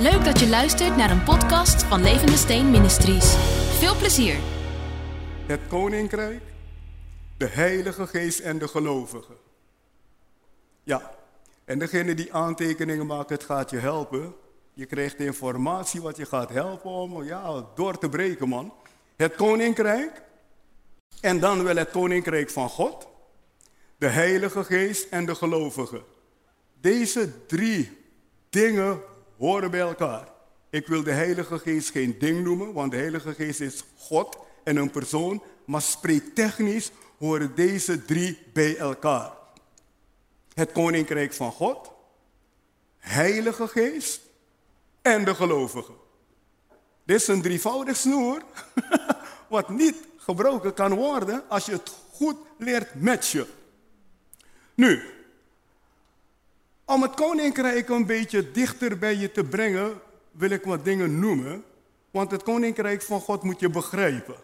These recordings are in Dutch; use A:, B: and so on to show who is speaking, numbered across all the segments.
A: Leuk dat je luistert naar een podcast van Levende Steen Ministries. Veel plezier.
B: Het koninkrijk, de Heilige Geest en de gelovigen. Ja, en degene die aantekeningen maakt, het gaat je helpen. Je krijgt informatie wat je gaat helpen om ja, door te breken, man. Het koninkrijk en dan wel het koninkrijk van God, de Heilige Geest en de gelovigen. Deze drie dingen horen bij elkaar. Ik wil de Heilige Geest geen ding noemen, want de Heilige Geest is God en een persoon, maar spreektechnisch horen deze drie bij elkaar. Het Koninkrijk van God, Heilige Geest en de gelovigen. Dit is een drievoudig snoer, wat niet gebroken kan worden als je het goed leert matchen. Nu, om het koninkrijk een beetje dichter bij je te brengen, wil ik wat dingen noemen. Want het koninkrijk van God moet je begrijpen.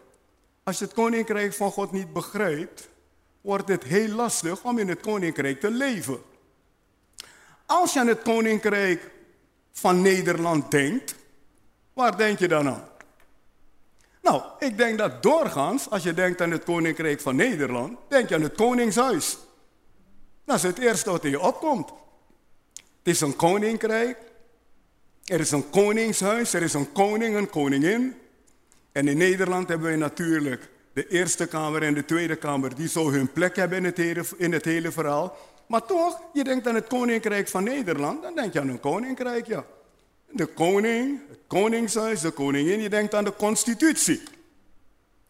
B: Als je het koninkrijk van God niet begrijpt, wordt het heel lastig om in het koninkrijk te leven. Als je aan het koninkrijk van Nederland denkt, waar denk je dan aan? Nou, ik denk dat doorgaans, als je denkt aan het koninkrijk van Nederland, denk je aan het koningshuis. Dat is het eerste wat in je opkomt. Het is een koninkrijk. Er is een koningshuis, er is een koning, een koningin. En in Nederland hebben we natuurlijk de Eerste Kamer en de Tweede Kamer, die zo hun plek hebben in het hele, in het hele verhaal. Maar toch, je denkt aan het koninkrijk van Nederland, dan denk je aan een koninkrijk, ja. De koning, het koningshuis, de koningin, je denkt aan de constitutie.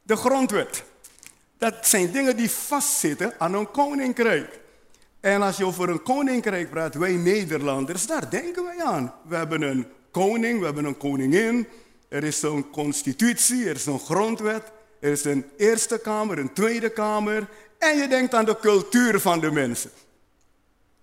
B: De grondwet. Dat zijn dingen die vastzitten aan een koninkrijk. En als je over een koninkrijk praat, wij Nederlanders, daar denken wij aan. We hebben een koning, we hebben een koningin, er is een constitutie, er is een grondwet, er is een Eerste Kamer, een Tweede Kamer. En je denkt aan de cultuur van de mensen.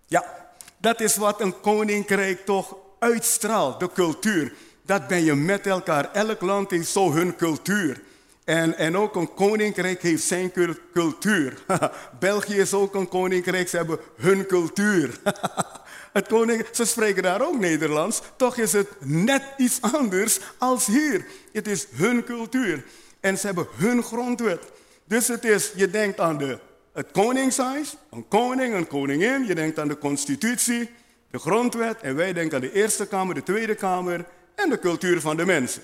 B: Ja, dat is wat een koninkrijk toch uitstraalt, de cultuur. Dat ben je met elkaar. Elk land heeft zo hun cultuur. En, en ook een koninkrijk heeft zijn cultuur. België is ook een koninkrijk, ze hebben hun cultuur. Het koning, ze spreken daar ook Nederlands, toch is het net iets anders als hier. Het is hun cultuur. En ze hebben hun grondwet. Dus het is, je denkt aan de, het koningshuis, een koning, een koningin. Je denkt aan de constitutie, de grondwet. En wij denken aan de Eerste Kamer, de Tweede Kamer en de cultuur van de mensen.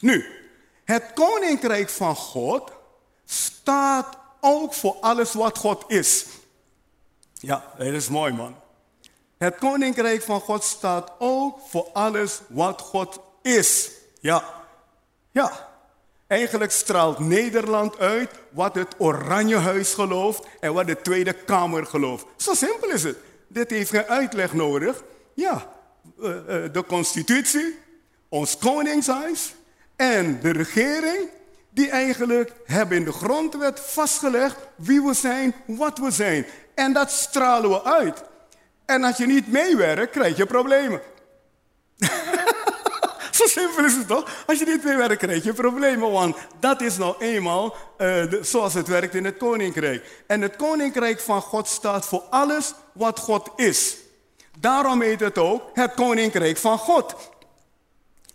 B: Nu, het koninkrijk van God staat ook voor alles wat God is. Ja, dat is mooi man. Het koninkrijk van God staat ook voor alles wat God is. Ja, ja. Eigenlijk straalt Nederland uit wat het Oranjehuis gelooft en wat de Tweede Kamer gelooft. Zo simpel is het. Dit heeft geen uitleg nodig. Ja, eh, eh, de constitutie, ons koningshuis, en de regering, die eigenlijk hebben in de grondwet vastgelegd wie we zijn, wat we zijn. En dat stralen we uit. En als je niet meewerkt, krijg je problemen. Zo simpel is het toch? Als je niet meewerkt, krijg je problemen. Want dat is nou eenmaal uh, zoals het werkt in het koninkrijk. En het koninkrijk van God staat voor alles wat God is. Daarom heet het ook het koninkrijk van God.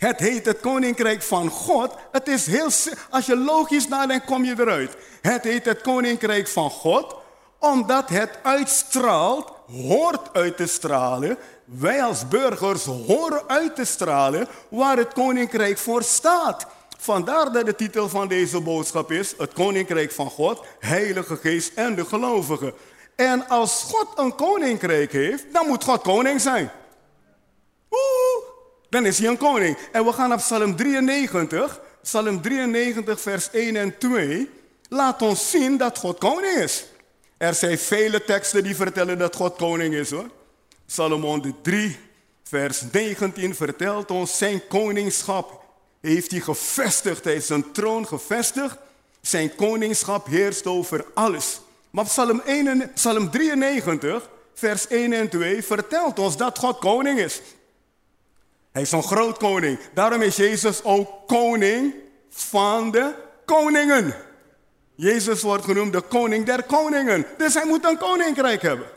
B: Het heet het koninkrijk van God. Het is heel, als je logisch nadenkt, kom je eruit. Het heet het koninkrijk van God, omdat het uitstraalt, hoort uit te stralen. Wij als burgers horen uit te stralen waar het koninkrijk voor staat. Vandaar dat de titel van deze boodschap is: Het koninkrijk van God, Heilige Geest en de gelovigen. En als God een koninkrijk heeft, dan moet God koning zijn. Dan is hij een koning. En we gaan naar Psalm 93. Psalm 93, vers 1 en 2. Laat ons zien dat God koning is. Er zijn vele teksten die vertellen dat God koning is hoor. Psalm 3, vers 19 vertelt ons zijn koningschap heeft hij gevestigd. Hij is zijn troon gevestigd. Zijn koningschap heerst over alles. Maar Psalm, 1, Psalm 93, vers 1 en 2 vertelt ons dat God koning is. Hij is een groot koning. Daarom is Jezus ook koning van de koningen. Jezus wordt genoemd de koning der koningen. Dus hij moet een koninkrijk hebben.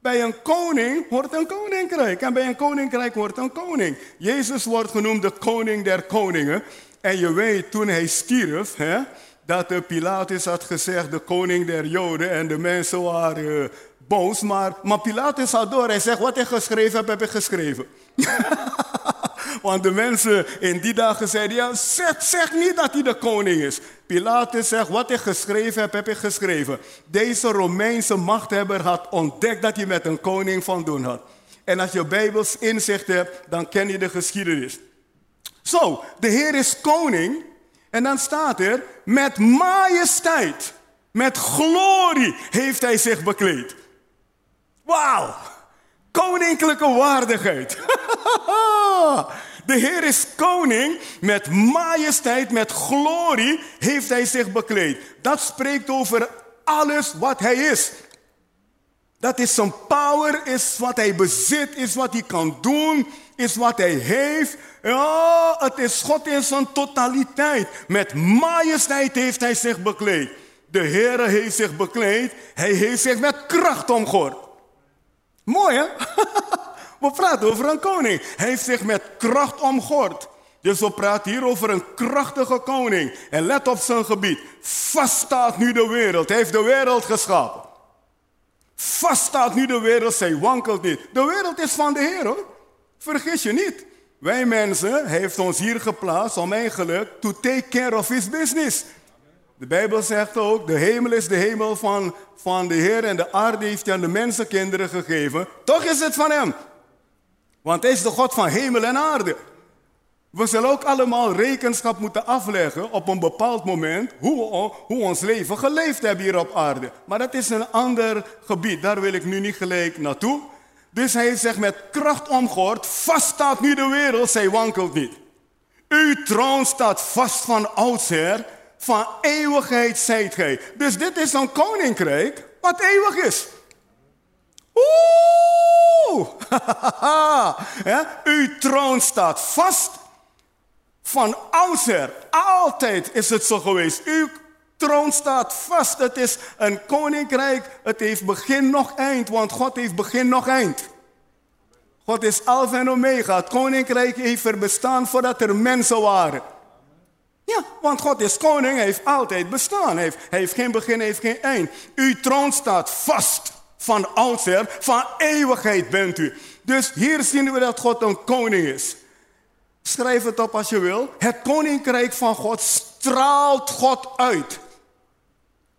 B: Bij een koning hoort een koninkrijk. En bij een koninkrijk hoort een koning. Jezus wordt genoemd de koning der koningen. En je weet, toen hij stierf, hè, dat de Pilatus had gezegd, de koning der Joden. En de mensen waren uh, boos. Maar, maar Pilatus had door. Hij zegt, wat ik geschreven heb, heb ik geschreven. Want de mensen in die dagen zeiden, ja, zeg, zeg niet dat hij de koning is. Pilatus zegt, wat ik geschreven heb, heb ik geschreven. Deze Romeinse machthebber had ontdekt dat hij met een koning van doen had. En als je Bijbels inzicht hebt, dan ken je de geschiedenis. Zo, de Heer is koning. En dan staat er, met majesteit, met glorie heeft hij zich bekleed. Wauw, koninklijke waardigheid. De Heer is koning, met majesteit, met glorie heeft hij zich bekleed. Dat spreekt over alles wat hij is. Dat is zijn power, is wat hij bezit, is wat hij kan doen, is wat hij heeft. Ja, het is God in zijn totaliteit. Met majesteit heeft hij zich bekleed. De Heer heeft zich bekleed, hij heeft zich met kracht omgord. Mooi hè? We praten over een koning. Hij heeft zich met kracht omgord. Dus we praten hier over een krachtige koning. En let op zijn gebied. Vast staat nu de wereld. Hij heeft de wereld geschapen. Vast staat nu de wereld. Zij wankelt niet. De wereld is van de Heer hoor. Vergis je niet. Wij mensen, heeft ons hier geplaatst om eigenlijk to take care of his business. De Bijbel zegt ook, de hemel is de hemel van, van de Heer en de aarde heeft hij aan de mensenkinderen gegeven. Toch is het van hem. Want hij is de God van hemel en aarde. We zullen ook allemaal rekenschap moeten afleggen op een bepaald moment hoe, hoe ons leven geleefd hebben hier op aarde. Maar dat is een ander gebied, daar wil ik nu niet gelijk naartoe. Dus hij zegt met kracht omgehoord, vast staat nu de wereld, zij wankelt niet. Uw troon staat vast van oudsher, van eeuwigheid zijt gij. Dus dit is een koninkrijk wat eeuwig is. Oeh! ja, uw troon staat vast. Van oudsher, altijd is het zo geweest. Uw troon staat vast. Het is een koninkrijk. Het heeft begin nog eind, want God heeft begin nog eind. God is Alpha en Omega. Het koninkrijk heeft er bestaan voordat er mensen waren. Ja, want God is koning, hij heeft altijd bestaan. Heeft, hij heeft geen begin, hij heeft geen eind. Uw troon staat vast van oudsher, van eeuwigheid bent u. Dus hier zien we dat God een koning is. Schrijf het op als je wil. Het koninkrijk van God straalt God uit.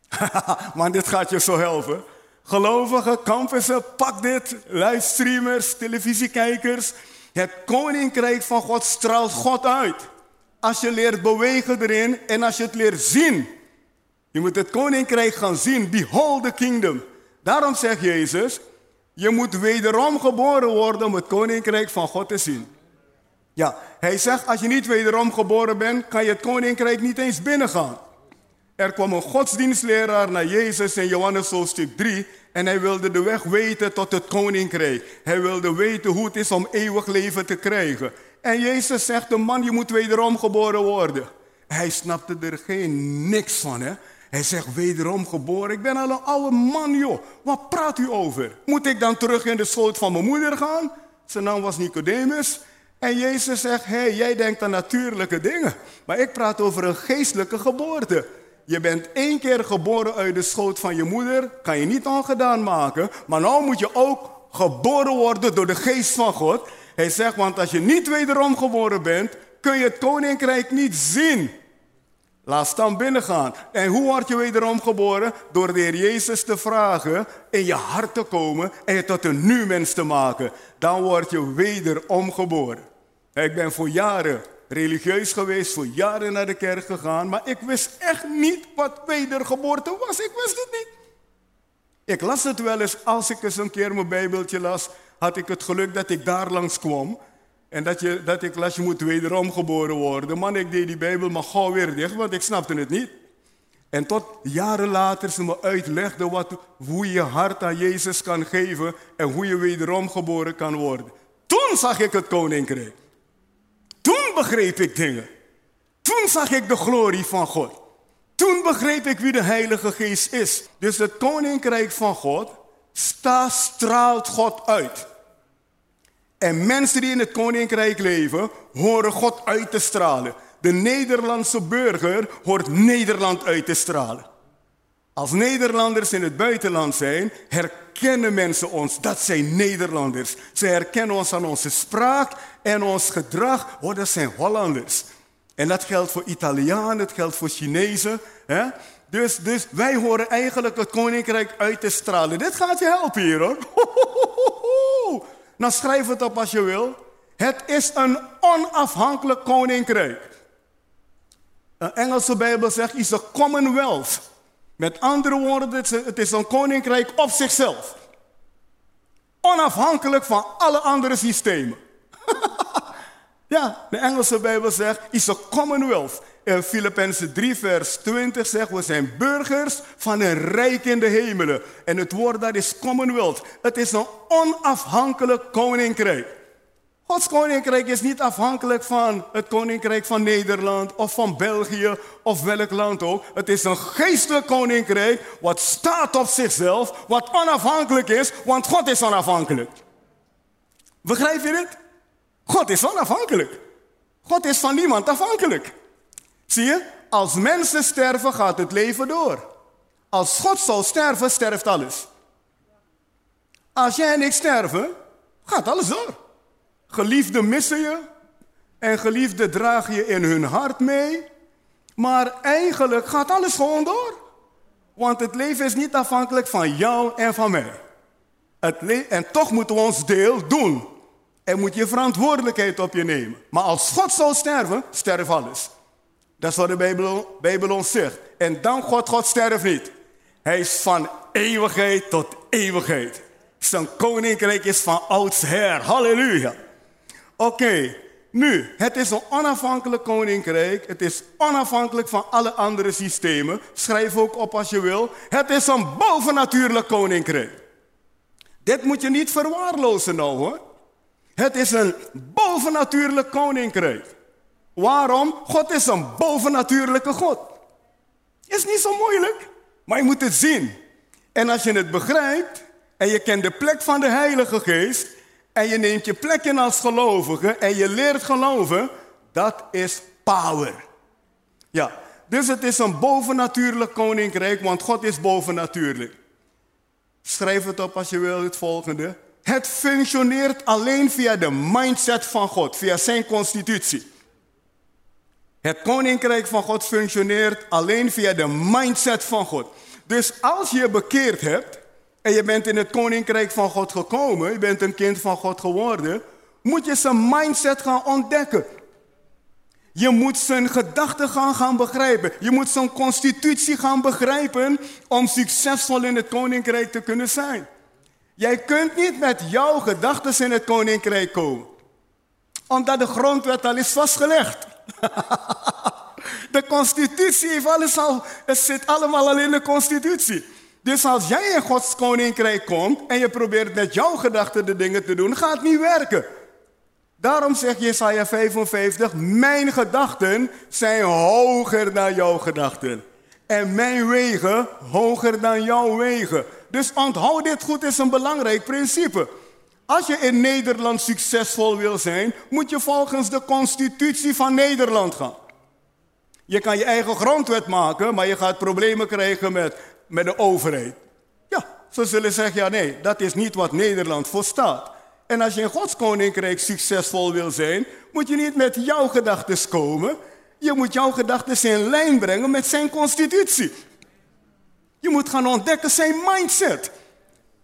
B: Man, dit gaat je zo helpen. Gelovigen, campussen, pak dit. Livestreamers, televisiekijkers. Het koninkrijk van God straalt God uit. Als je leert bewegen erin en als je het leert zien. Je moet het koninkrijk gaan zien. Behold the kingdom. Daarom zegt Jezus, je moet wederom geboren worden om het koninkrijk van God te zien. Ja, hij zegt, als je niet wederom geboren bent, kan je het koninkrijk niet eens binnengaan. Er kwam een godsdienstleraar naar Jezus in Johannes hoofdstuk 3 en hij wilde de weg weten tot het koninkrijk. Hij wilde weten hoe het is om eeuwig leven te krijgen. En Jezus zegt, de man, je moet wederom geboren worden. Hij snapte er geen niks van, hè. Hij zegt wederom geboren. Ik ben al een oude man, joh. Wat praat u over? Moet ik dan terug in de schoot van mijn moeder gaan? Zijn naam was Nicodemus. En Jezus zegt, hé, hey, jij denkt aan natuurlijke dingen. Maar ik praat over een geestelijke geboorte. Je bent één keer geboren uit de schoot van je moeder. Kan je niet ongedaan maken. Maar nou moet je ook geboren worden door de geest van God. Hij zegt, want als je niet wederom geboren bent, kun je het koninkrijk niet zien. Laat staan binnengaan. En hoe word je wederom geboren? Door de Heer Jezus te vragen, in je hart te komen en je tot een nu mens te maken. Dan word je wederom geboren. Ik ben voor jaren religieus geweest, voor jaren naar de kerk gegaan, maar ik wist echt niet wat wedergeboorte was. Ik wist het niet. Ik las het wel eens, als ik eens een keer mijn Bijbeltje las, had ik het geluk dat ik daar langs kwam. En dat, je, dat ik las, je moet wederom geboren worden. Man, ik deed die Bijbel maar gauw weer dicht, want ik snapte het niet. En tot jaren later ze me uitlegde wat, hoe je hart aan Jezus kan geven en hoe je wederom geboren kan worden. Toen zag ik het koninkrijk. Toen begreep ik dingen. Toen zag ik de glorie van God. Toen begreep ik wie de Heilige Geest is. Dus het koninkrijk van God straalt God uit. En mensen die in het koninkrijk leven, horen God uit te stralen. De Nederlandse burger hoort Nederland uit te stralen. Als Nederlanders in het buitenland zijn, herkennen mensen ons. Dat zijn Nederlanders. Ze herkennen ons aan onze spraak en ons gedrag. Oh, dat zijn Hollanders. En dat geldt voor Italianen, dat geldt voor Chinezen. Hè? Dus, dus wij horen eigenlijk het koninkrijk uit te stralen. Dit gaat je helpen hier hoor. Nou schrijf het op als je wil. Het is een onafhankelijk koninkrijk. Een Engelse Bijbel zegt, is een commonwealth. Met andere woorden, het is een koninkrijk op zichzelf. Onafhankelijk van alle andere systemen. ja, de Engelse Bijbel zegt, is een commonwealth. In Filippenzen 3, vers 20 zegt, we zijn burgers van een rijk in de hemelen. En het woord dat is commonwealth. Het is een onafhankelijk koninkrijk. Gods koninkrijk is niet afhankelijk van het koninkrijk van Nederland of van België of welk land ook. Het is een geestelijk koninkrijk wat staat op zichzelf, wat onafhankelijk is, want God is onafhankelijk. Begrijp je dit? God is onafhankelijk. God is van niemand afhankelijk. Zie je? Als mensen sterven, gaat het leven door. Als God zou sterven, sterft alles. Als jij en ik sterven, gaat alles door. Geliefden missen je en geliefden dragen je in hun hart mee. Maar eigenlijk gaat alles gewoon door. Want het leven is niet afhankelijk van jou en van mij. Het en toch moeten we ons deel doen. En moet je verantwoordelijkheid op je nemen. Maar als God zou sterven, sterft alles. Dat is wat de Bijbel, ons zegt. En dan God, God sterft niet. Hij is van eeuwigheid tot eeuwigheid. Zijn koninkrijk is van oudsher. Halleluja. Oké, nu, het is een onafhankelijk koninkrijk. Het is onafhankelijk van alle andere systemen. Schrijf ook op als je wil. Het is een bovennatuurlijk koninkrijk. Dit moet je niet verwaarlozen nou hoor. Het is een bovennatuurlijk koninkrijk. Waarom? God is een bovennatuurlijke God. Is niet zo moeilijk, maar je moet het zien. En als je het begrijpt en je kent de plek van de Heilige Geest, en je neemt je plek in als gelovige en je leert geloven, dat is power. Ja, dus het is een bovennatuurlijk koninkrijk, want God is bovennatuurlijk. Schrijf het op als je wil, het volgende. Het functioneert alleen via de mindset van God, via zijn constitutie. Het koninkrijk van God functioneert alleen via de mindset van God. Dus als je bekeerd hebt, en je bent in het koninkrijk van God gekomen, je bent een kind van God geworden, moet je zijn mindset gaan ontdekken. Je moet zijn gedachten gaan, gaan begrijpen. Je moet zijn constitutie gaan begrijpen om succesvol in het koninkrijk te kunnen zijn. Jij kunt niet met jouw gedachten in het koninkrijk komen. Omdat de grondwet al is vastgelegd. de constitutie heeft alles al, het zit allemaal al in de constitutie. Dus als jij in Gods koninkrijk komt en je probeert met jouw gedachten de dingen te doen, gaat het niet werken. Daarom zegt Jesaja 55, mijn gedachten zijn hoger dan jouw gedachten. En mijn wegen hoger dan jouw wegen. Dus onthoud dit goed, is een belangrijk principe. Als je in Nederland succesvol wil zijn, moet je volgens de constitutie van Nederland gaan. Je kan je eigen grondwet maken, maar je gaat problemen krijgen met met de overheid. Ja, ze zullen zeggen, ja nee, dat is niet wat Nederland voor staat. En als je in Gods koninkrijk succesvol wil zijn, moet je niet met jouw gedachten komen. Je moet jouw gedachten in lijn brengen met zijn constitutie. Je moet gaan ontdekken zijn mindset.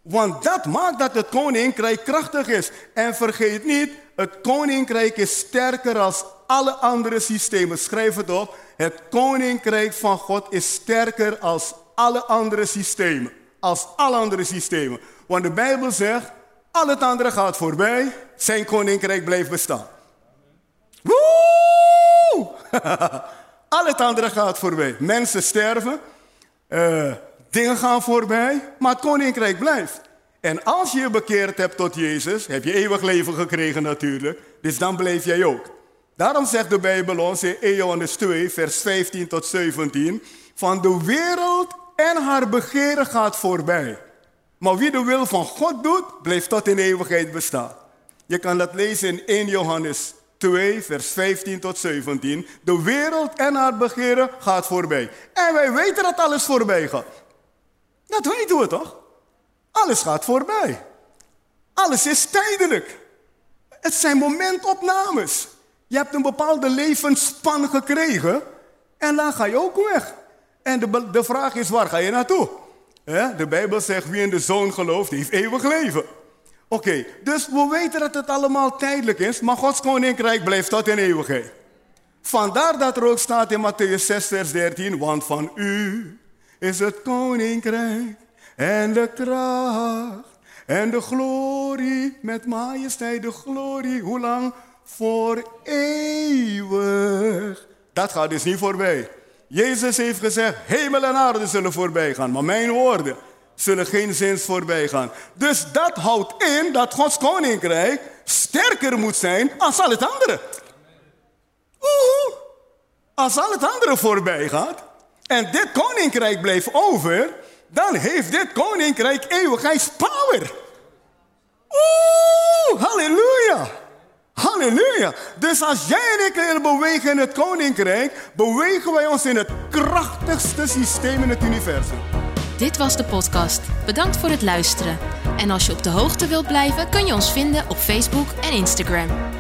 B: Want dat maakt dat het koninkrijk krachtig is. En vergeet niet, het koninkrijk is sterker als alle andere systemen. Schrijf het op. Het koninkrijk van God is sterker als alle andere systemen. Als alle andere systemen. Want de Bijbel zegt, al het andere gaat voorbij, zijn koninkrijk blijft bestaan. Woe! al het andere gaat voorbij. Mensen sterven, uh, dingen gaan voorbij, maar het koninkrijk blijft. En als je je bekeerd hebt tot Jezus, heb je eeuwig leven gekregen natuurlijk, dus dan blijf jij ook. Daarom zegt de Bijbel ons in 1 Johannes 2, vers 15 tot 17, van de wereld en haar begeren gaat voorbij. Maar wie de wil van God doet, blijft tot in eeuwigheid bestaan. Je kan dat lezen in 1 Johannes 2, vers 15 tot 17. De wereld en haar begeren gaat voorbij. En wij weten dat alles voorbij gaat. Dat weten we toch? Alles gaat voorbij. Alles is tijdelijk. Het zijn momentopnames. Je hebt een bepaalde levensspan gekregen en dan ga je ook weg. En de, de vraag is, waar ga je naartoe? De Bijbel zegt, wie in de Zoon gelooft, heeft eeuwig leven. Oké, dus we weten dat het allemaal tijdelijk is, maar Gods koninkrijk blijft tot in eeuwigheid. Vandaar dat er ook staat in Matthäus 6, vers 13, want van u is het koninkrijk en de kracht en de glorie, met majesteit de glorie. Hoe lang? Voor eeuwig. Dat gaat dus niet voorbij. Jezus heeft gezegd, hemel en aarde zullen voorbij gaan, maar mijn woorden zullen geen zins voorbij gaan. Dus dat houdt in dat Gods koninkrijk sterker moet zijn als al het andere. Oeh, als al het andere voorbij gaat en dit koninkrijk blijft over, dan heeft dit koninkrijk eeuwigheidspower. Oeh, halleluja. Halleluja. Dus als jij en ik willen bewegen in het koninkrijk, bewegen wij ons in het krachtigste systeem in het universum.
A: Dit was de podcast. Bedankt voor het luisteren. En als je op de hoogte wilt blijven, kun je ons vinden op Facebook en Instagram.